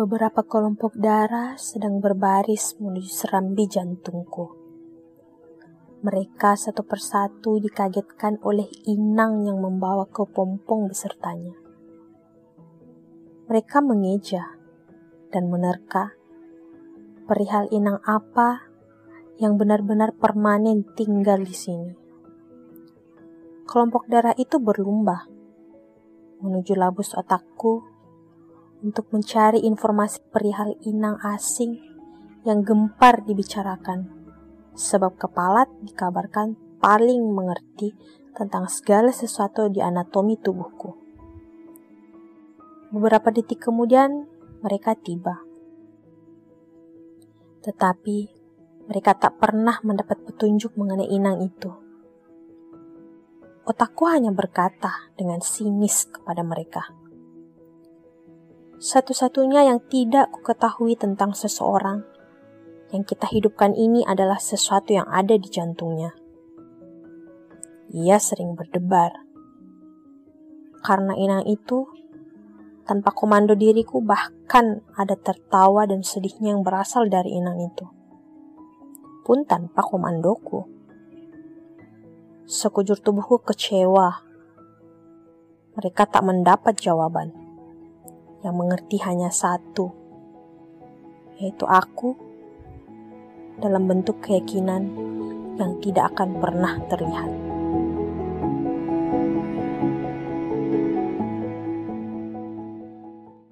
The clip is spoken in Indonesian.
Beberapa kelompok darah sedang berbaris menuju serambi jantungku. Mereka satu persatu dikagetkan oleh inang yang membawa kepompong besertanya. Mereka mengeja dan menerka perihal inang apa yang benar-benar permanen tinggal di sini. Kelompok darah itu berlumba menuju labus otakku untuk mencari informasi perihal inang asing yang gempar dibicarakan, sebab kepala dikabarkan paling mengerti tentang segala sesuatu di anatomi tubuhku. Beberapa detik kemudian, mereka tiba. Tetapi, mereka tak pernah mendapat petunjuk mengenai inang itu. Otakku hanya berkata dengan sinis kepada mereka satu-satunya yang tidak kuketahui tentang seseorang yang kita hidupkan ini adalah sesuatu yang ada di jantungnya. Ia sering berdebar. Karena inang itu, tanpa komando diriku bahkan ada tertawa dan sedihnya yang berasal dari inang itu. Pun tanpa komandoku. Sekujur tubuhku kecewa. Mereka tak mendapat jawaban yang mengerti hanya satu, yaitu aku dalam bentuk keyakinan yang tidak akan pernah terlihat.